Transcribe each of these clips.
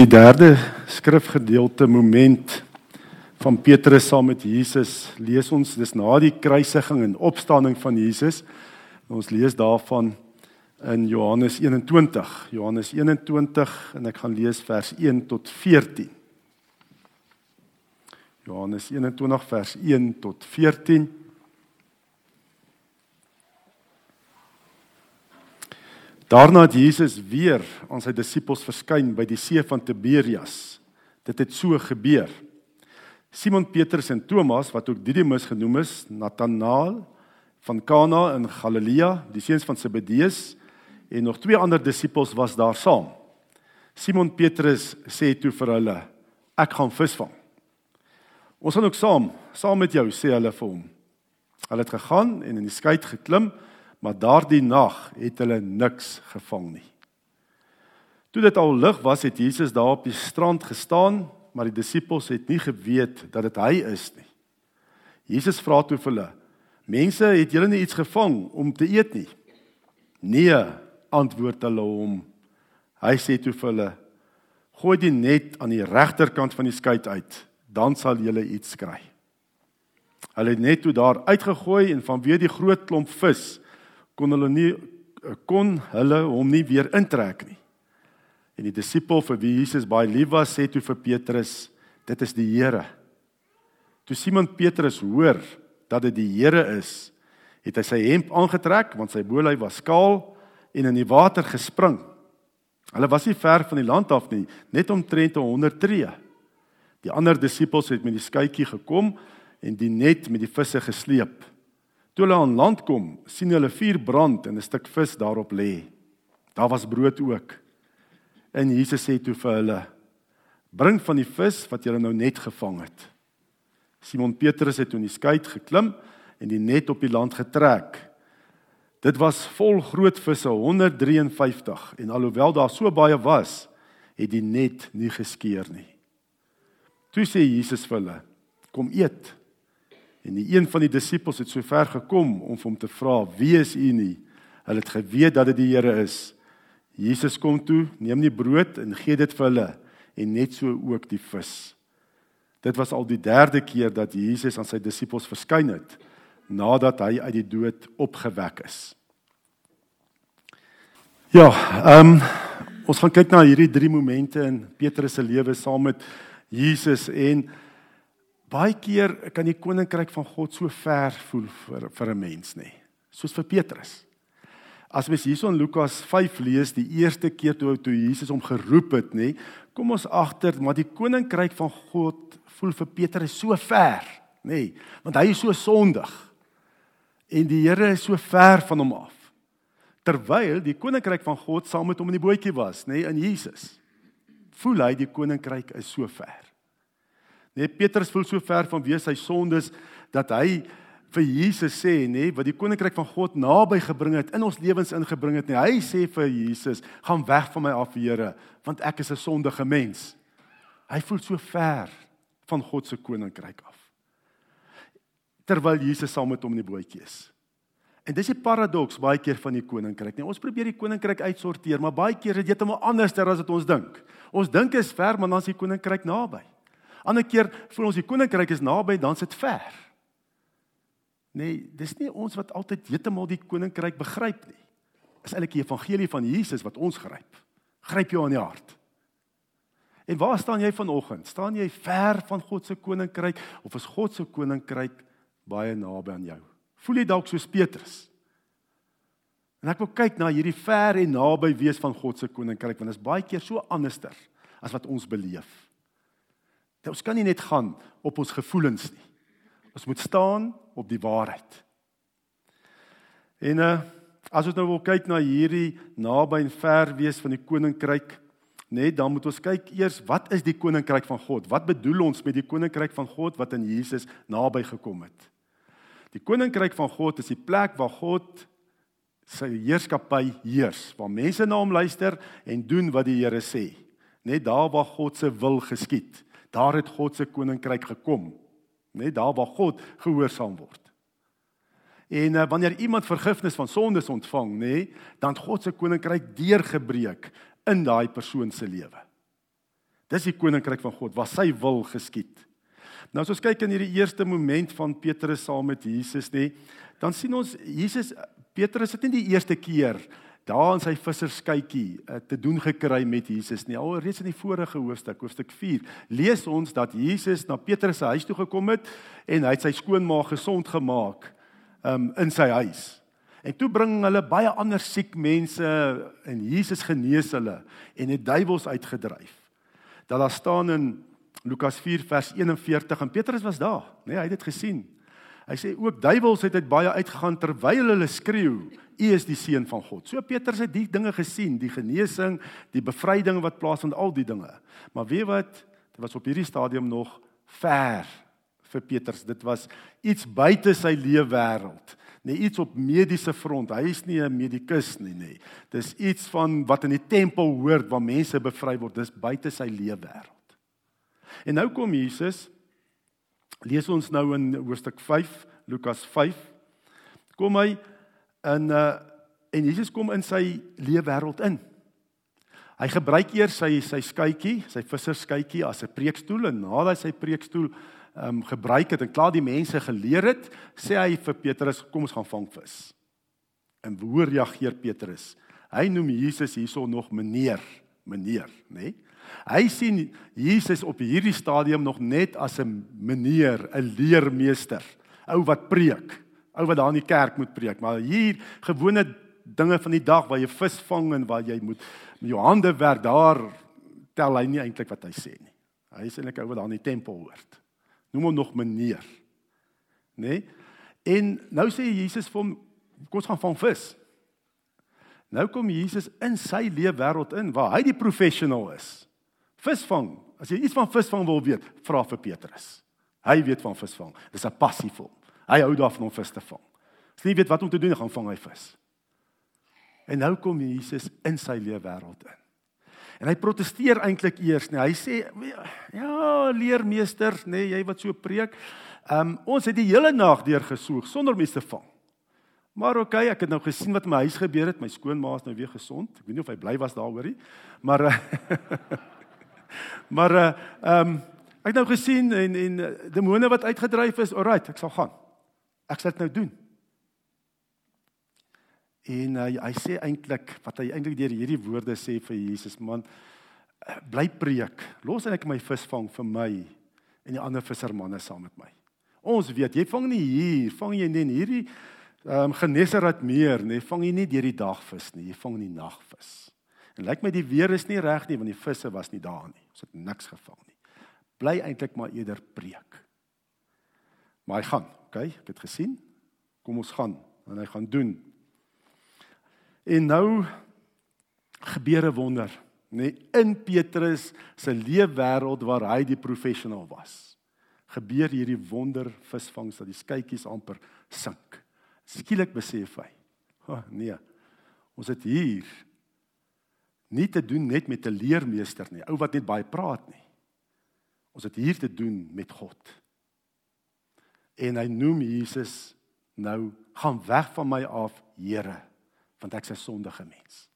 Die derde skrifgedeelte moment van Petrus saam met Jesus lees ons dis na die kruisiging en opstanding van Jesus. Ons lees daarvan in Johannes 21. Johannes 21 en ek gaan lees vers 1 tot 14. Johannes 21 vers 1 tot 14. Daarna het Jesus weer aan sy disippels verskyn by die see van Tiberias. Dit het so gebeur. Simon Petrus en Thomas wat ook Didimus genoem is, Nathanael van Kana in Galilea, die seuns van Zebedeus en nog twee ander disippels was daar saam. Simon Petrus sê toe vir hulle: "Ek gaan visvang." "Ons gaan ook saam, saam met jou," sê hulle vir hom. Hulle het gegaan en in die skei geklim maar daardie nag het hulle niks gevang nie. Toe dit al lig was, het Jesus daar op die strand gestaan, maar die disippels het nie geweet dat dit hy is nie. Jesus vra toe vir hulle: "Mense, het julle nie iets gevang om te eet nie?" "Nee," antwoord hulle hom. Hy sê toe vir hulle: "Gooi die net aan die regterkant van die skei uit, dan sal julle iets kry." Hulle het net toe daar uitgegooi en vanweë die groot klomp vis kon hulle nie kon hulle hom nie weer intrek nie. En die disipel vir wie Jesus baie lief was, sê toe vir Petrus, dit is die Here. Toe Simon Petrus hoor dat dit die Here is, het hy sy hemp aangetrek want sy boelhy was skaal en in die water gespring. Hulle was nie ver van die land af nie, net omtrent 100 tree. Die ander disippels het met die skytjie gekom en die net met die visse gesleep. Toe hulle aan land kom, sien hulle vuur brand en 'n stuk vis daarop lê. Daar was brood ook. En Jesus sê toe vir hulle: "Bring van die vis wat julle nou net gevang het." Simon Petrus het toe in die skei geklim en die net op die land getrek. Dit was vol groot visse, 153, en alhoewel daar so baie was, het die net nie geskeur nie. Toe sê Jesus vir hulle: "Kom eet." En die een van die disippels het so ver gekom om hom te vra: "Wie is u nie?" Hulle het geweet dat dit die Here is. Jesus kom toe, neem die brood en gee dit vir hulle en net so ook die vis. Dit was al die derde keer dat Jesus aan sy disippels verskyn het nadat hy uit die dood opgewek is. Ja, ehm um, ons gaan kyk na hierdie drie momente in Petrus se lewe saam met Jesus en Baie keer kan die koninkryk van God so ver voel vir vir 'n mens nê. Soos vir Petrus. As mens hierson Lukas 5 lees, die eerste keer toe toe Jesus hom geroep het nê, kom ons agter maar die koninkryk van God voel vir Petrus so ver nê, want hy is so sondig. En die Here is so ver van hom af. Terwyl die koninkryk van God saam met hom in die bootjie was, nê, in Jesus. Voel hy die koninkryk is so ver. Nee, Petrus voel so ver van wie sy sondes dat hy vir Jesus sê, nê, nee, wat die koninkryk van God naby gebring het, in ons lewens ingebring het, nê. Nee, hy sê vir Jesus, "Gaan weg van my af, Here, want ek is 'n sondige mens." Hy voel so ver van God se koninkryk af. Terwyl Jesus saam met hom in die bootjie is. En dis die paradoks baie keer van die koninkryk. Nee, ons probeer die koninkryk uitsorteer, maar baie keer is dit heeltemal anders as wat ons dink. Ons dink is ver, maar dan is die koninkryk naby. Ander keer voel ons die koninkryk is naby, dan is dit ver. Nee, dis nie ons wat altyd heeltemal die koninkryk begryp nie. Is eintlik die evangelie van Jesus wat ons gryp. Gryp jou aan die hart. En waar staan jy vanoggend? Staan jy ver van God se koninkryk of is God se koninkryk baie naby aan jou? Voel jy dalk soos Petrus? En ek wil kyk na hierdie ver en naby wees van God se koninkryk want dit is baie keer so anderster as wat ons beleef. Ons kan nie net gaan op ons gevoelens nie. Ons moet staan op die waarheid. En uh as ons nou wil kyk na hierdie naby en ver wees van die koninkryk, net dan moet ons kyk eers wat is die koninkryk van God? Wat bedoel ons met die koninkryk van God wat in Jesus naby gekom het? Die koninkryk van God is die plek waar God sy heerskappy heers, waar mense na hom luister en doen wat die Here sê. Net daar waar God se wil geskied daar het God se koninkryk gekom, net daar waar God gehoorsaam word. En uh, wanneer iemand vergifnis van sondes ontvang, nê, dan God se koninkryk deurgebreek in daai persoon se lewe. Dis die koninkryk van God waar sy wil geskied. Nou as ons kyk in hierdie eerste moment van Petrus saam met Jesus nê, dan sien ons Jesus Petrus het nie die eerste keer daar in sy visserskytjie uh, te doen gekry met Jesus nie. Al reeds in die vorige hoofstuk, hoofstuk 4, lees ons dat Jesus na Petrus se huis toe gekom het en hy het sy skoonma gesond gemaak um, in sy huis. En toe bring hulle baie ander siek mense en Jesus genees hulle en het duiwels uitgedryf. Dat daar staan in Lukas 4 vers 41 en Petrus was daar, nê, nee, hy het dit gesien. Hy sê ook duiwels het uit baie uitgegaan terwyl hulle skreeu, U is die seun van God. So Petrus het die dinge gesien, die genesing, die bevryding wat plaasvind, al die dinge. Maar weet wat, dit was op hierdie stadium nog ver vir Petrus. Dit was iets buite sy leefwêreld. Nee, iets op mediese front. Hy is nie 'n medikus nie, nê. Nee. Dis iets van wat in die tempel hoort waar mense bevry word. Dis buite sy leefwêreld. En nou kom Jesus lees ons nou in hoofstuk 5 Lukas 5 kom hy in uh en Jesus kom in sy leefwêreld in. Hy gebruik eers sy sy skytjie, sy visserskytjie as 'n preekstoel en nadat hy sy preekstoel ehm um, gebruik het en klaar die mense geleer het, sê hy vir Petrus, kom ons gaan vang vis. En hoe reageer Petrus? Hy noem Jesus hierso nog meneer, meneer, nê? Nee? Hy sien Jesus op hierdie stadium nog net as 'n meneer, 'n leermeester, ou wat preek, ou wat daar in die kerk moet preek, maar hier gewone dinge van die dag waar jy vis vang en waar jy moet met jou hande werk, daar tel hy nie eintlik wat hy sê nie. Hy is eintlik ou wat daar in die tempel hoort. Noem hom nog meneer. Né? Nee? En nou sê Jesus vir hom, kom ons gaan vang vis. Nou kom Jesus in sy leefwêreld in waar hy die professional is. Visvang. As jy iets van visvang wil weet, vra vir Petrus. Hy weet van visvang. Dis 'n passie vir hom. Hy hou daarvan om vis te vang. As jy weet wat om te doen, gaan vang hy vis. En nou kom Jesus in sy lewe wêreld in. En hy proteseer eintlik eers, nee, hy sê ja, leermeester, nê, nee, jy wat so preek. Ehm um, ons het die hele nag deur gesoek sonder mense te vang. Maar oké, okay, ek het nou gesien wat in my huis gebeur het. My skoonma is nou weer gesond. Ek weet nie of hy bly was daaroor nie. Maar maar uh ehm um, ek het nou gesien en en uh, demone wat uitgedryf is, alright, ek sal gaan. Ek sal dit nou doen. En uh, hy sê eintlik wat hy eintlik deur hierdie woorde sê vir Jesus, man, bly preek. Los net my visvang vir my en die ander vissermanne saam met my. Ons weet, jy vang nie hier, vang jy nie in hierdie ehm um, Genesaret meer, nee, vang jy nie deur die dag vis nie, jy vang in die nag vis. En lyk my die weer is nie reg nie want die visse was nie daar nie. Ons het niks gevang nie. Bly eintlik maar eerder preek. Maar hy gaan, okay? Ek het gesien. Kom ons gaan en hy gaan doen. En nou gebeur 'n wonder, nê, nee, in Petrus se leefwêreld waar hy die professional was. Gebeur hierdie wonder visvangs dat die skytjies amper sink. Skielik besef hy, "O oh, nee, ons het hier nie te doen net met 'n leermeester nie, ou wat net baie praat nie. Ons het hier te doen met God. En hy noem Jesus nou gaan weg van my af, Here, want ek's 'n sondige mens.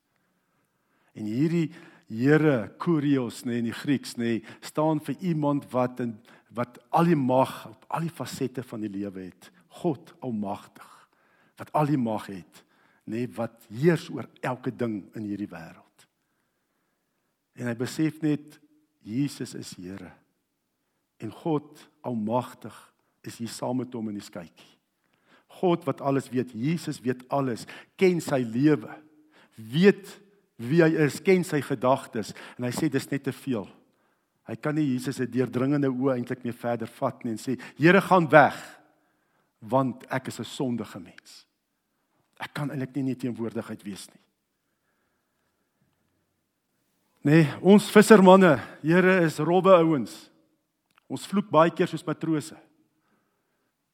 En hierdie Here Kurios nê in die Grieks nê staan vir iemand wat in wat al die mag op al die fasette van die lewe het. God almagtig wat al die mag het nê wat heers oor elke ding in hierdie wêreld. En hy besef net Jesus is Here. En God almagtig is hier saam met hom in die skytjie. God wat alles weet, Jesus weet alles, ken sy lewe. Weet wie hy is, ken sy gedagtes en hy sê dis net te veel. Hy kan nie Jesus se deurdringende oë eintlik meer verder vat nie en sê Here gaan weg want ek is 'n sondige mens. Ek kan eintlik nie in teenwoordigheid wees nie. Nee, ons vissermanne, Here is robbe ouens. Ons vloek baie keer soos matrose.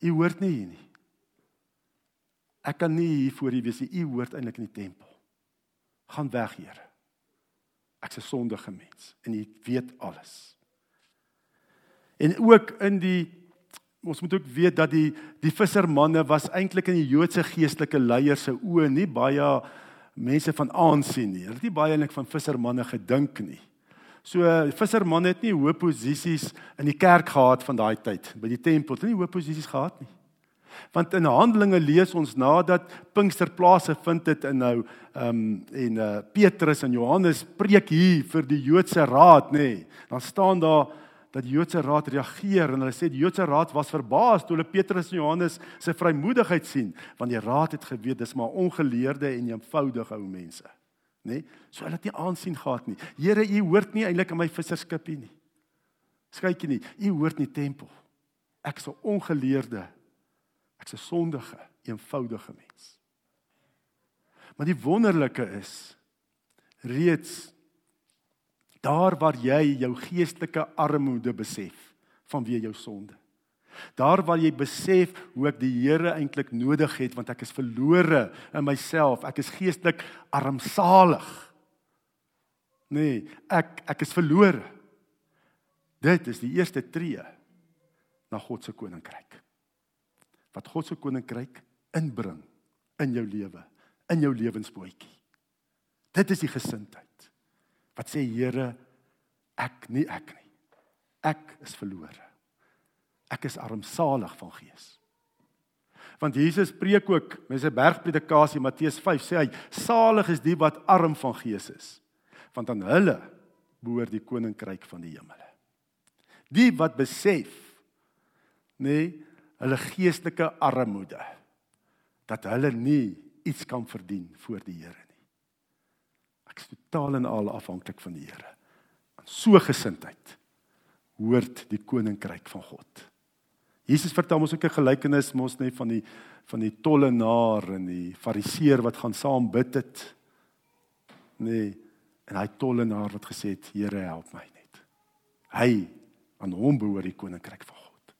U hoort nie hier nie. Ek kan nie hier voor u wees nie. U hoort eintlik in die tempel. Gaan weg, Here. Ek's 'n sondige mens en u weet alles. En ook in die ons moet ook weet dat die die vissermanne was eintlik in die Joodse geestelike leiers se oë nie baie mense van aansien nie. Hulle het nie baie eintlik van vissermanne gedink nie. So visserman het nie hoë posisies in die kerk gehad van daai tyd by die tempel. Het nie hoë posisies gehad nie. Want in Handelinge lees ons nadat Pinkster plase vind dit in nou ehm um, en uh, Petrus en Johannes preek hier vir die Joodse raad nê. Nee. Dan staan daar dat die Joodse raad reageer en hulle sê die Joodse raad was verbaas toe hulle Petrus en Johannes se vrymoedigheid sien want die raad het geweet dis maar ongeleerde en eenvoudige ou mense nê? Nee? so hulle het nie aansien gehad nie. Here u hoort nie eintlik in my visserskipie nie. Skykie nie u hoort nie tempel. Ek is 'n ongeleerde. Ek's 'n sondige eenvoudige mens. Maar die wonderlike is reeds Daar waar jy jou geestelike armoede besef vanweë jou sonde. Daar waar jy besef hoe ek die Here eintlik nodig het want ek is verlore in myself. Ek is geestelik armsalig. Nee, ek ek is verlore. Dit is die eerste tree na God se koninkryk. Wat God se koninkryk inbring in jou lewe, in jou lewensbootjie. Dit is die gesindheid wat sê Here ek nie ek nie. Ek is verlore. Ek is armsalig van gees. Want Jesus preek ook met sy bergpredikasie Matteus 5 sê hy salig is die wat arm van gees is want aan hulle behoort die koninkryk van die hemele. Die wat besef nê nee, hulle geestelike armoede dat hulle nie iets kan verdien voor die Here Ek is totaal en al afhanklik van die Here. Aan so gesindheid hoort die koninkryk van God. Jesus vertel ons ook 'n gelykenis mos net van die van die tollenaar en die fariseer wat gaan saam bid het. Nee, en hy tollenaar wat gesê het, Here help my net. Hy aan hom behoort die koninkryk van God.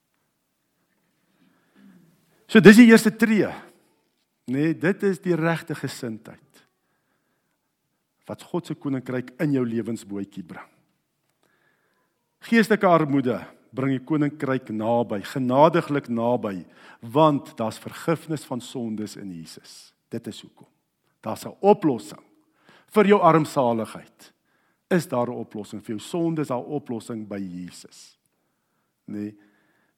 So dis die eerste tree. Nee, dit is die regte gesindheid wat God se koninkryk in jou lewensbootjie bring. Geestelike armoede bring die koninkryk naby, genadiglik naby, want daar's vergifnis van sondes in Jesus. Dit is hoekom. Daar's 'n oplossing vir jou armsaligheid. Is daar 'n oplossing vir jou sondes? Daar 'n oplossing by Jesus. Nee,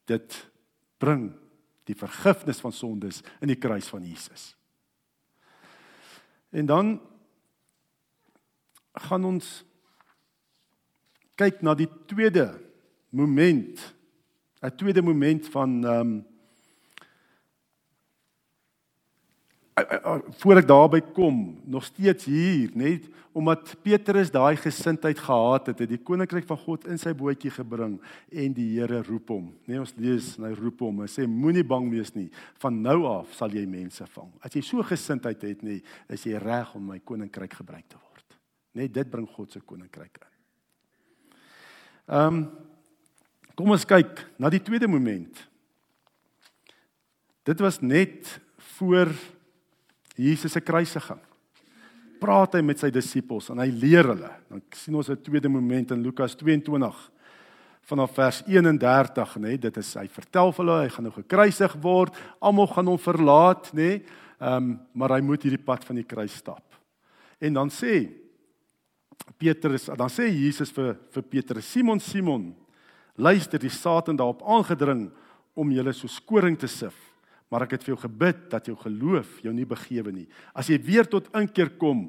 dit bring die vergifnis van sondes in die kruis van Jesus. En dan gaan ons kyk na die tweede moment. 'n Tweede moment van ehm um, voor ek daarby kom, nog steeds hier, net omdat Petrus daai gesindheid gehad het, het die koninkryk van God in sy bootjie gebring en die Here roep hom. Nee, ons lees, hy roep hom en sê moenie bang wees nie, van nou af sal jy mense vang. As jy so gesindheid het, nee, is jy reg om my koninkryk gebruik te word. Net dit bring God se koninkryk in. Ehm um, kom ons kyk na die tweede moment. Dit was net voor Jesus se kruisiging. Praat hy met sy disippels en hy leer hulle. Dan sien ons 'n tweede moment in Lukas 22 vanaf vers 31, nê? Dit is hy vertel vir hulle hy gaan nou gekruisig word, almal gaan hom verlaat, nê? Ehm um, maar hy moet hierdie pad van die kruis stap. En dan sê Petrus, dan sê Jesus vir vir Petrus, Simon Simon, luister, die Satan daarop aangedring om julle so skoring te sif. Maar ek het vir jou gebid dat jou geloof jou nie begewe nie. As jy weer tot inkeer kom,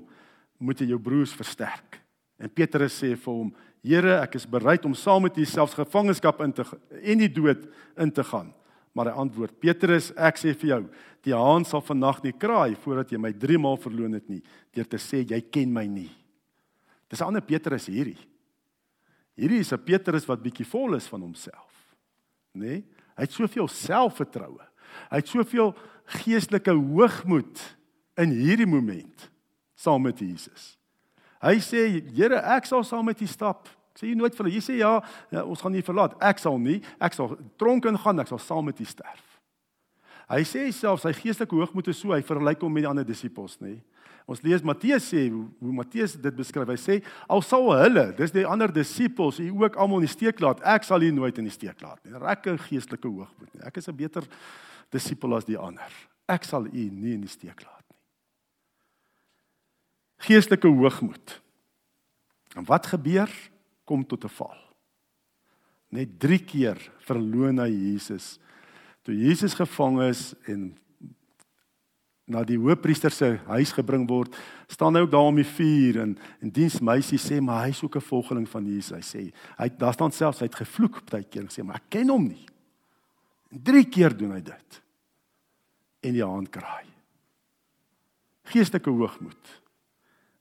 moet jy jou broers versterk. En Petrus sê vir hom, Here, ek is bereid om saam met U selfs gevangenskap in te en die dood in te gaan. Maar hy antwoord: Petrus, ek sê vir jou, die haan sal vannag nie kraai voordat jy my 3 maal verloon het nie, deur te sê jy ken my nie. Dis 'n ander Petrus hierdie. Hierdie is 'n Petrus wat bietjie vol is van homself. Nê? Nee? Hy het soveel selfvertroue. Hy het soveel geestelike hoogmoed in hierdie oomblik saam met Jesus. Hy sê, "Here, ek sal saam met U stap." Sê jy nooit vir hulle, jy sê ja, ja, ons gaan nie verlaat. Ek sal nie, ek sal tronk ingaan, ek sal saam met U sterf. Hy sê self sy geestelike hoogmoed is so, hy vergelyk hom met die ander disippels, nê? Nee? Ons lees Matteus sê hoe, hoe Matteus dit beskryf. Hy sê al sal hulle, dis die ander disippels, u ook almal in die steek laat, ek sal u nooit in die steek laat nie. Rekke geestelike hoogmoed nie. Ek is 'n beter disipel as die ander. Ek sal u nie in die steek laat nie. Geestelike hoogmoed. En wat gebeur kom tot 'n val. Net 3 keer verloon hy Jesus. Toe Jesus gevang is en na die hoofpriester se huis gebring word, staan hy ook daar om die vuur en en diensmeisie sê maar hy's ook 'n volgeling van Jesus. Hy sê hy daar staan selfs hy het gevloek baie keer en sê maar ek ken hom nie. En drie keer doen hy dit. En die haan kraai. Geestelike hoogmoed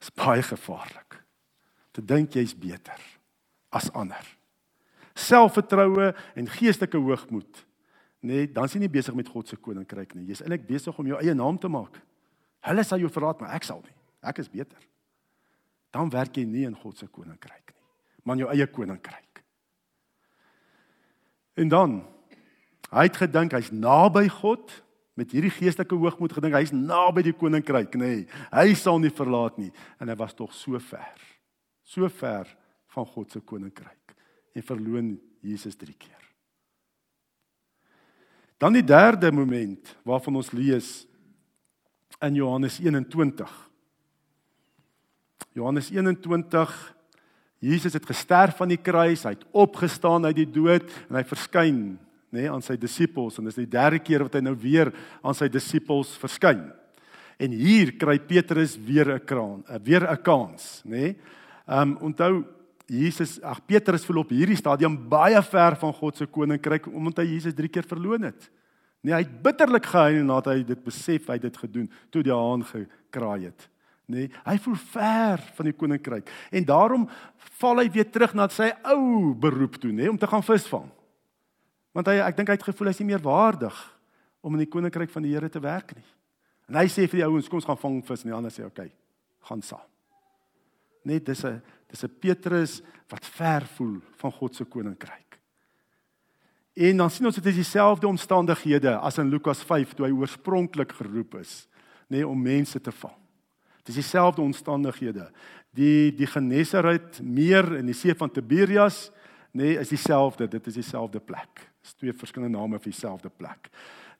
is baie gevaarlik. Te dink jy's beter as ander. Selfvertroue en geestelike hoogmoed nee, dan is jy nie besig met God se koninkryk nie. Jy's eintlik besig om jou eie naam te maak. Hulle sal jou verraad, maar ek sal nie. Ek is beter. Dan werk jy nie in God se koninkryk nie, maar in jou eie koninkryk. En dan hy het gedink hy's naby God met hierdie geestelike hoogmoed gedink hy's naby die koninkryk, nê. Nee, hy sal nie verlaat nie en hy was tog so ver. So ver van God se koninkryk en verloon Jesus 3 keer. Dan die derde moment waarvan ons lees in Johannes 21. Johannes 21 Jesus het gesterf aan die kruis, hy het opgestaan uit die dood en hy verskyn, nê, nee, aan sy disippels en dis die derde keer wat hy nou weer aan sy disippels verskyn. En hier kry Petrus weer 'n kraan, weer 'n kans, nê? Nee. Ehm um, onthou Jesus, ag Petrus verloop hierdie stadium baie ver van God se koninkryk omdat hy Jesus 3 keer verloon het. Nee, hy het bitterlik gehuil nadat hy dit besef hy het dit gedoen toe die haan gekraai het. Nee, hy voel ver van die koninkryk en daarom val hy weer terug na sy ou beroep toe, nê, nee, om te gaan visvang. Want hy ek dink hy het gevoel hy's nie meer waardig om in die koninkryk van die Here te werk nie. En hy sê vir die ouens, kom ons gaan vang vis en die ander sê, "Oké, okay, gaan saam." Net dis 'n dis 'n Petrus wat ver voel van God se koninkryk. En dan sien ons dit is dieselfde omstandighede as in Lukas 5 toe hy oorspronklik geroep is, nê, nee, om mense te vang. Dis dieselfde omstandighede. Die die Genesaret meer in die see van Tiberias, nê, nee, is dieselfde, dit is dieselfde plek. Dis twee verskillende name vir dieselfde plek.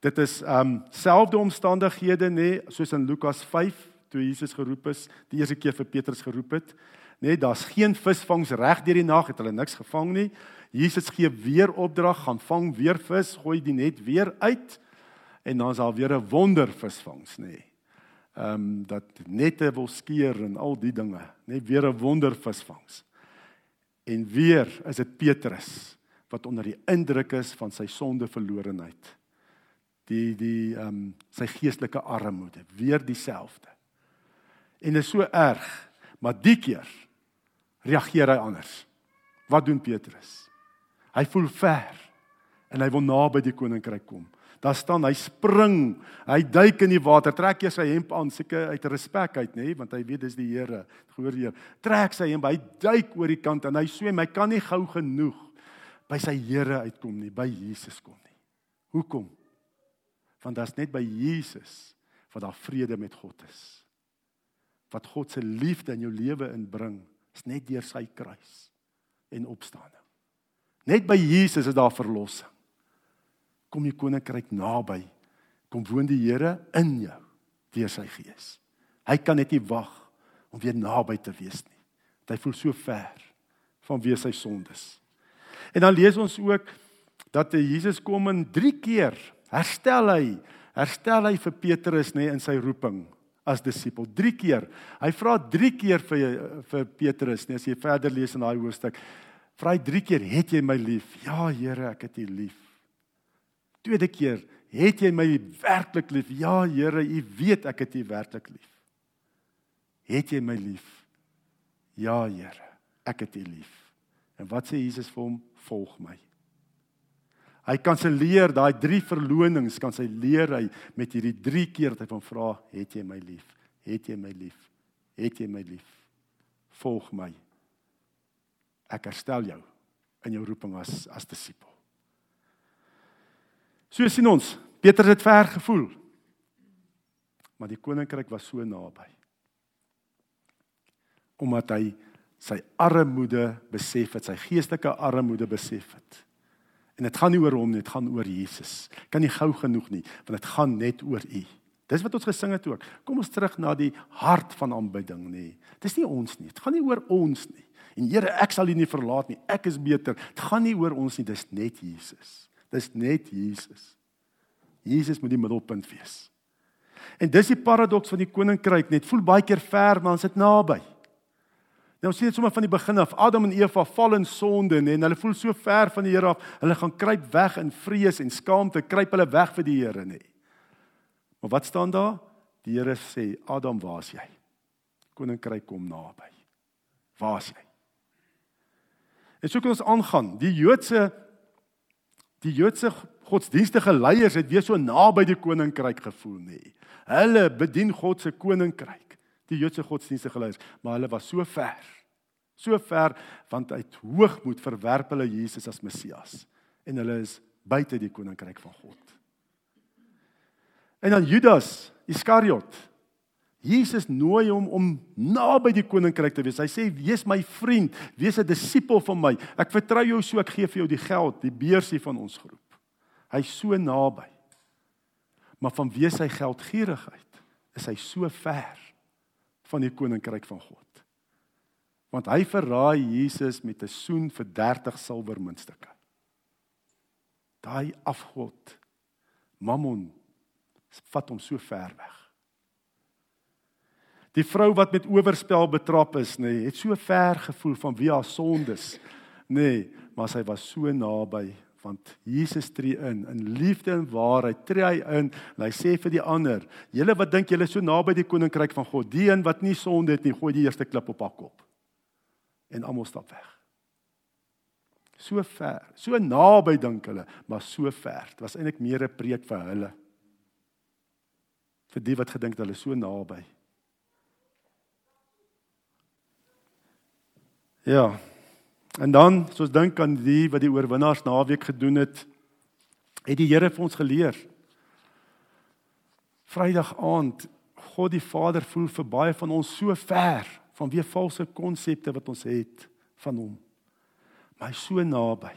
Dit is um selfde omstandighede nê, nee, soos in Lukas 5 toe Jesus geroep is, die eerste keer vir Petrus geroep het. Net daar's geen visvangs reg deur die nag het hulle niks gevang nie. Jesus gee weer opdrag, gaan vang weer vis, gooi die net weer uit en dan is daar weer 'n wonder visvangs, nê. Ehm um, dat nette wil skeer en al die dinge, net weer 'n wonder visvangs. En weer is dit Petrus wat onder die indruk is van sy sonde verlorenheid. Die die ehm um, sy geestelike armoede, weer dieselfde. En dit is so erg, maar die keer reageer hy anders. Wat doen Petrus? Hy voel ver en hy wil naby die koninkryk kom. Daar staan hy spring, hy duik in die water, trek hy sy hemp aan seker uit respek uit, nê, want hy weet dis die Here. Gehoor jy? Trek sy hemp, hy duik oor die kant en hy swem, hy kan nie gou genoeg by sy Here uitkom nie, by Jesus kom nie. Hoekom? Want daar's net by Jesus wat daar vrede met God is wat God se liefde in jou lewe inbring, is net deur sy kruis en opstanding. Net by Jesus is daar verlossing. Kom die koninkryk naby. Kom woon die Here in jou deur sy gees. Hy kan net nie wag om weer naby te wees nie. Hy voel so ver van wie sy sondes. En dan lees ons ook dat Jesus kom en 3 keer herstel hy, herstel hy vir Petrus nê in sy roeping as disipel. 3 keer. Hy vra 3 keer vir vir Petrus, nee, as jy verder lees in daai hoofstuk. Vra hy 3 keer, "Het jy my lief?" "Ja, Here, ek het U lief." Tweede keer, "Het jy my werklik lief?" "Ja, Here, U weet ek het U werklik lief." "Het jy my lief?" "Ja, Here, ek het U lief." En wat sê Jesus vir hom? "Volg my." Hy kanselleer daai drie verlonings, kan sy leer hy met hierdie drie keer dat hy van vra, "Het jy my lief? Het jy my lief? Het jy my lief? Volg my. Ek herstel jou in jou roeping as as disipel." So sien ons, Petrus het ver gevoel. Maar die koninkryk was so naby. Omdat hy sy armoede besef het, sy geestelike armoede besef het. En dit gaan nie oor hom nie, dit gaan oor Jesus. Kan nie gou genoeg nie, want dit gaan net oor U. Dis wat ons gesing het ook. Kom ons terug na die hart van aanbidding nê. Dis nie ons nie. Dit gaan nie oor ons nie. En Here, ek sal U nie verlaat nie. Ek is beter. Dit gaan nie oor ons nie, dis net Jesus. Dis net Jesus. Jesus moet die middelpunt wees. En dis die paradoks van die koninkryk, net voel baie keer ver, maar ons is naby. Nou sien dit sommer van die begin af. Adam en Eva val in sonde en hulle voel so ver van die Here af. Hulle gaan kruip weg in vrees en skaamte, kruip hulle weg vir die Here nê. Maar wat staan daar? Die Here sê, Adam, waar is jy? Koninkryk kom naby. Waar is jy? En so kan ons aangaan. Die Joodse die Joodse godsdienstige leiers het weer so naby die koninkryk gevoel nê. Hulle bedien God se koninkryk. Die Joodse godsdienstige leiers, maar hulle was so ver. So ver want uit hoogmoed verwerp hulle Jesus as Messias en hulle is buite die koninkryk van God. En dan Judas Iskariot Jesus nooi hom om naby die koninkryk te wees. Hy sê: "Wees my vriend, wees 'n disipel van my. Ek vertrou jou so, ek gee vir jou die geld, die beursie van ons groep." Hy's so naby. Maar van wie sy geldgierigheid is hy so ver van die koninkryk van God. Want hy verraai Jesus met 'n soen vir 30 silwermuntstukke. Daai afgod Mammon vat hom so ver weg. Die vrou wat met oorspel betrap is, nê, nee, het so ver gevoel van wie haar sondes, nê, nee, maar sy was so naby want Jesus tree in in liefde en waarheid tree hy in. En hy sê vir die ander julle wat dink julle is so naby die koninkryk van God die een wat nie sonde het nie gooi die eerste klip op haar kop. En almal stap weg. So ver so naby dink hulle maar so ver. Dit was eintlik meer 'n preek vir hulle. Vir die wat gedink hulle so naby. Ja, En dan, soos dink aan die wat die oorwinnaars naweek gedoen het, het die Here vir ons geleer. Vrydag aand, God die Vader voel vir baie van ons so ver van wie valse konsepte wat ons het van hom. Maar hy so naby.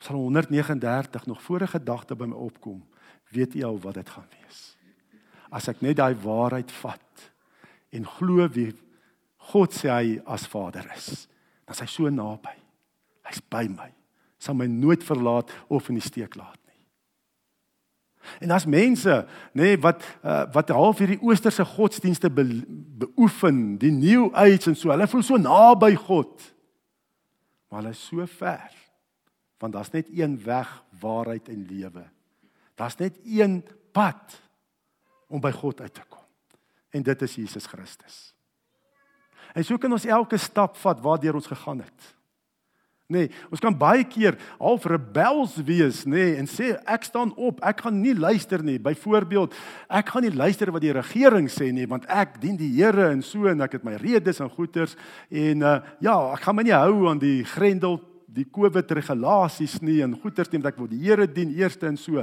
Psalm 139 nog voor 'n gedagte by my opkom, weet jy al wat dit gaan wees. As ek net daai waarheid vat en glo wie God sê hy as Vader is dan is hy so naby. Hy's by my. Sal my nooit verlaat of in die steek laat nie. En as mense, nê, nee, wat uh, wat half hierdie oosterse godsdienste be, beoefen, die new age en so, hulle voel so naby God. Maar hulle is so ver. Want daar's net een weg, waarheid en lewe. Daar's net een pad om by God uit te kom. En dit is Jesus Christus. En so kan ons elke stap vat waardeur ons gegaan het. Nee, ons kan baie keer half rebels wees, nê, nee, en sê ek staan op, ek gaan nie luister nie. Byvoorbeeld, ek gaan nie luister wat die regering sê nie, want ek dien die Here en so en ek het my redes en goeders en uh, ja, ek gaan my nie hou aan die grendel, die COVID regulasies nie en goeders nie, want ek wil die Here dien eerste en so.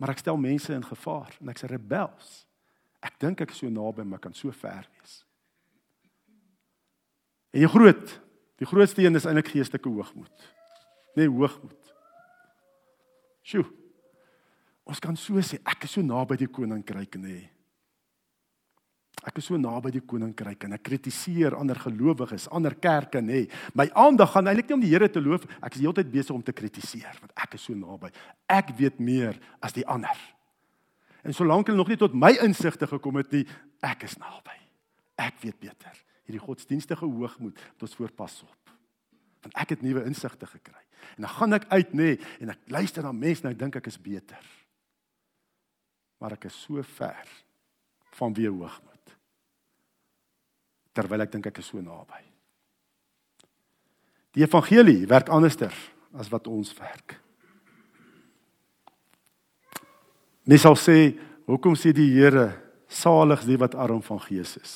Maar ek stel mense in gevaar en ek's rebels. Ek dink ek is so naby, maar kan so ver wees. En die groot, die grootste een is eintlik geestelike hoogmoed. Nee, hoogmoed. Sjoe. Ons kan so sê ek is so naby die koninkryk nê. Nee. Ek is so naby die koninkryk en ek kritiseer ander gelowiges, ander kerke nê. Nee. My aandag gaan eintlik nie om die Here te loof, ek is heeltyd besig om te kritiseer want ek is so naby. Ek weet meer as die ander. En solank hulle nog nie tot my insigte gekom het nie, ek is naby. Ek weet beter hierdie godsdienstige hoogmoed wat ons voorpas op. Want ek het nuwe insigte gekry. En dan gaan ek uit nê nee, en ek luister na mense en ek dink ek is beter. Maar ek is so ver van wie hoogmoed. Terwyl ek dink ek is so naby. Die evangelie werk anderster as wat ons werk. Mens sal sê, hoekom sê die Here salig is die wat arm van gees is?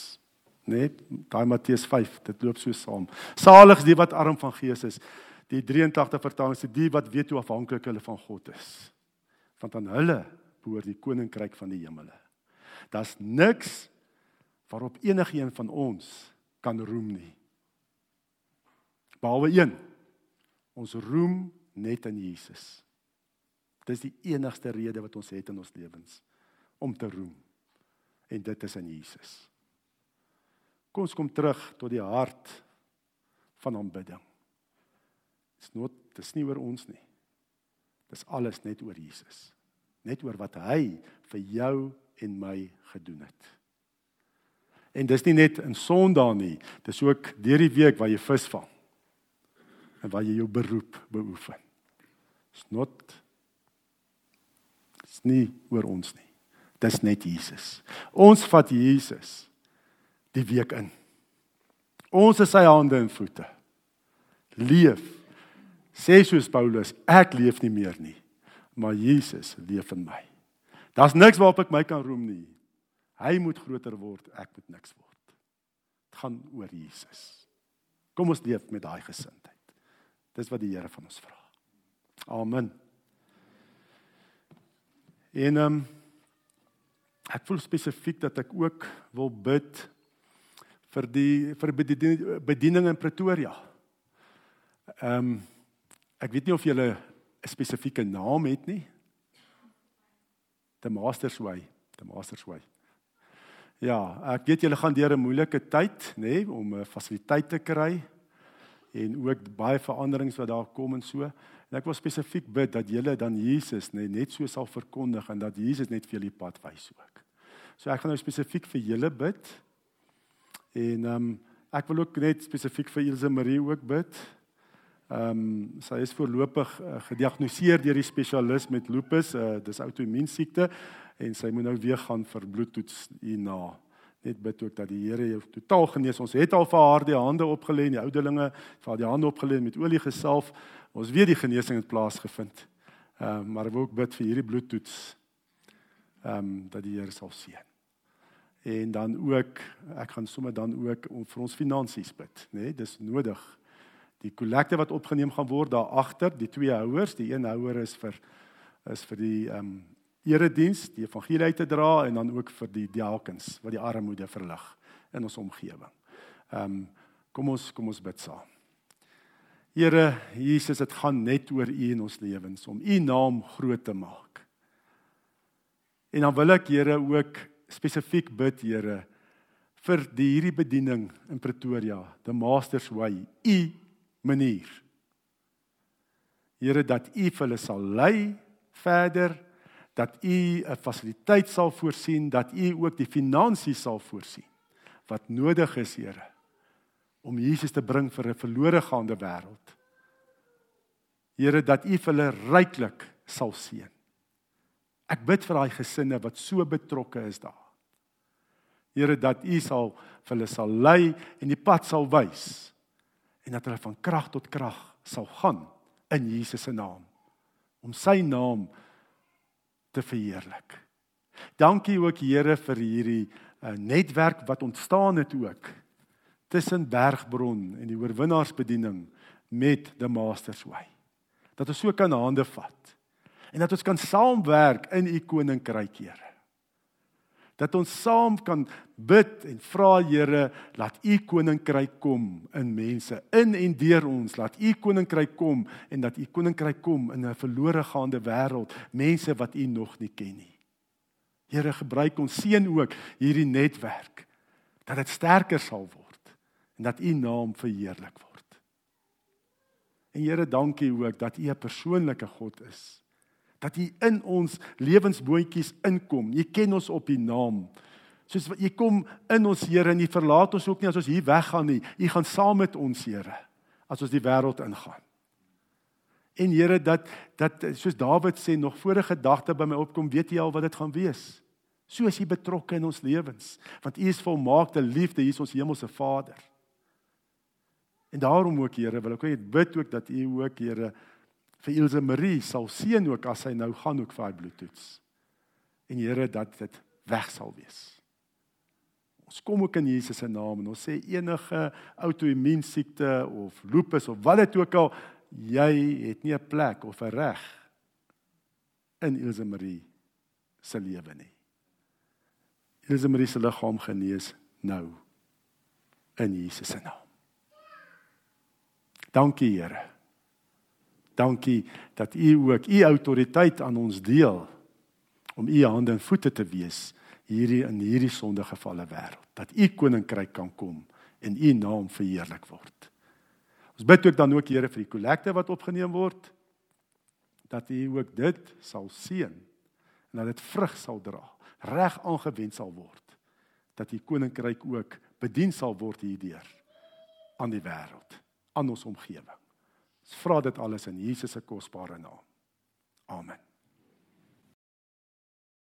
Nê? Nee, daai Matteus 5, dit loop so saam. Salig is die wat arm van gees is. Die 83 vertaling sê die wat weet hoe afhanklik hulle van God is. Want aan hulle behoort die koninkryk van die hemele. Daar's niks waarop enigiemand van ons kan roem nie. Behalwe een. Ons roem net in Jesus. Dis die enigste rede wat ons het in ons lewens om te roem. En dit is in Jesus. Kom ons kom terug tot die hart van aanbidding. Dis not dis nie oor ons nie. Dis alles net oor Jesus. Net oor wat hy vir jou en my gedoen het. En dis nie net in Sondag nie, dis ook deur die week waar jy visvang en waar jy jou beroep beoefen. Dis not dis nie oor ons nie. Dis net Jesus. Ons vat Jesus die week in. Ons is sy hande en voete. Leef. Sê soos Paulus, ek leef nie meer nie, maar Jesus leef in my. Daar's niks waarop ek my kan roem nie. Hy moet groter word, ek moet niks word. Dit gaan oor Jesus. Kom ons leef met daai gesindheid. Dis wat die Here van ons vra. Amen. En ehm um, ek voel spesifiek dat ek ook wil bid vir die vir bediening in Pretoria. Ehm um, ek weet nie of jy 'n spesifieke naam het nie. The Masters Way, The Masters Way. Ja, ek weet julle gaan deur 'n moeilike tyd, nê, nee, om 'n fasiliteit te kry en ook baie veranderings wat daar kom en so. En ek wil spesifiek bid dat julle dan Jesus nê nee, net so sal verkondig en dat Jesus net vir julle die pad wys ook. So ek gaan nou spesifiek vir julle bid. En ehm um, ek wil ook net spesifiek vir Ilse Marie ook bid. Ehm um, sy is voorlopig uh, gediagnoseer deur die spesialis met lupus, uh, dis outoimmuun siekte en sy moet nou weer gaan vir bloedtoets hierna. Net bid ook dat die Here jou totaal genees. Ons het al vir haar die hande opgelê die ouderlinge vir haar die hande opgelê met olie gesalf. Ons weet die genesing het plaasgevind. Ehm um, maar ek wil ook bid vir hierdie bloedtoets. Ehm um, dat die Here sal seën en dan ook ek gaan sommer dan ook om vir ons finansies bid, nê? Nee, dis nodig. Die kollekte wat opgeneem gaan word daar agter, die twee houers, die een houer is vir is vir die ehm um, erediens, die evangelie uit te dra en dan ook vir die diakens wat die armoede verlig in ons omgewing. Ehm um, kom ons kom ons bid saam. Here Jesus, dit gaan net oor U in ons lewens om U naam groot te maak. En dan wil ek Here ook spesifiek bid, Here, vir die hierdie bediening in Pretoria, the Master's Way, u manier. Here dat u vir hulle sal lei verder, dat u 'n fasiliteit sal voorsien, dat u ook die finansies sal voorsien wat nodig is, Here, om Jesus te bring vir 'n verlore gaande wêreld. Here dat u vir hulle ryklik sal seën. Ek bid vir daai gesinne wat so betrokke is daar. Here dat U sal vir hulle sal lei en die pad sal wys en dat hulle van krag tot krag sal gaan in Jesus se naam om sy naam te verheerlik. Dankie ook Here vir hierdie uh, netwerk wat ontstaan het ook tussen Bergbron en die oorwinnaarsbediening met the Masters Way. Dat ons so kan hande vat en dat ons kan saamwerk in u koninkryk, Here. Dat ons saam kan bid en vra Here, laat u koninkryk kom in mense, in en deur ons, laat u koninkryk kom en dat u koninkryk kom in 'n verlore gaande wêreld, mense wat u nog nie ken nie. Here, gebruik ons seën ook hierdie netwerk dat dit sterker sal word en dat u naam verheerlik word. En Here, dankie ook dat u 'n persoonlike God is dat U in ons lewensboontjies inkom. U ken ons op U naam. Soos U kom in ons Here en U verlaat ons ook nie as ons hier weggaan nie. U gaan saam met ons Here as ons die wêreld ingaan. En Here dat dat soos Dawid sê nog voor 'n gedagte by my opkom, weet U al wat dit gaan wees. So is U betrokke in ons lewens, want U is volmaakte liefde, U is ons hemelse Vader. En daarom ook Here, wil ek net bid ook dat U ook Here vir Ilse Marie sal seën ook as sy nou gaan ook vir haar bloedtoets. En Here dat dit weg sal wees. Ons kom ook in Jesus se naam en ons sê enige outoimmuun siekte of lupus of wat dit ook al jy het nie 'n plek of 'n reg in Ilse Marie se lewe nie. Ilse Marie se liggaam genees nou in Jesus se naam. Dankie Here. Dankie dat u ook u autoriteit aan ons deel om u hande en voete te wees hierdie in hierdie sondegevalle wêreld. Dat u koninkryk kan kom en u naam verheerlik word. Ons bid ook dan ook Here vir die kollekte wat opgeneem word dat U ook dit sal seën en dat dit vrug sal dra, reg aangewend sal word. Dat U koninkryk ook bedien sal word hierdeur aan die wêreld, aan ons omgewing. Ons vra dit alles in Jesus se kosbare naam. Amen.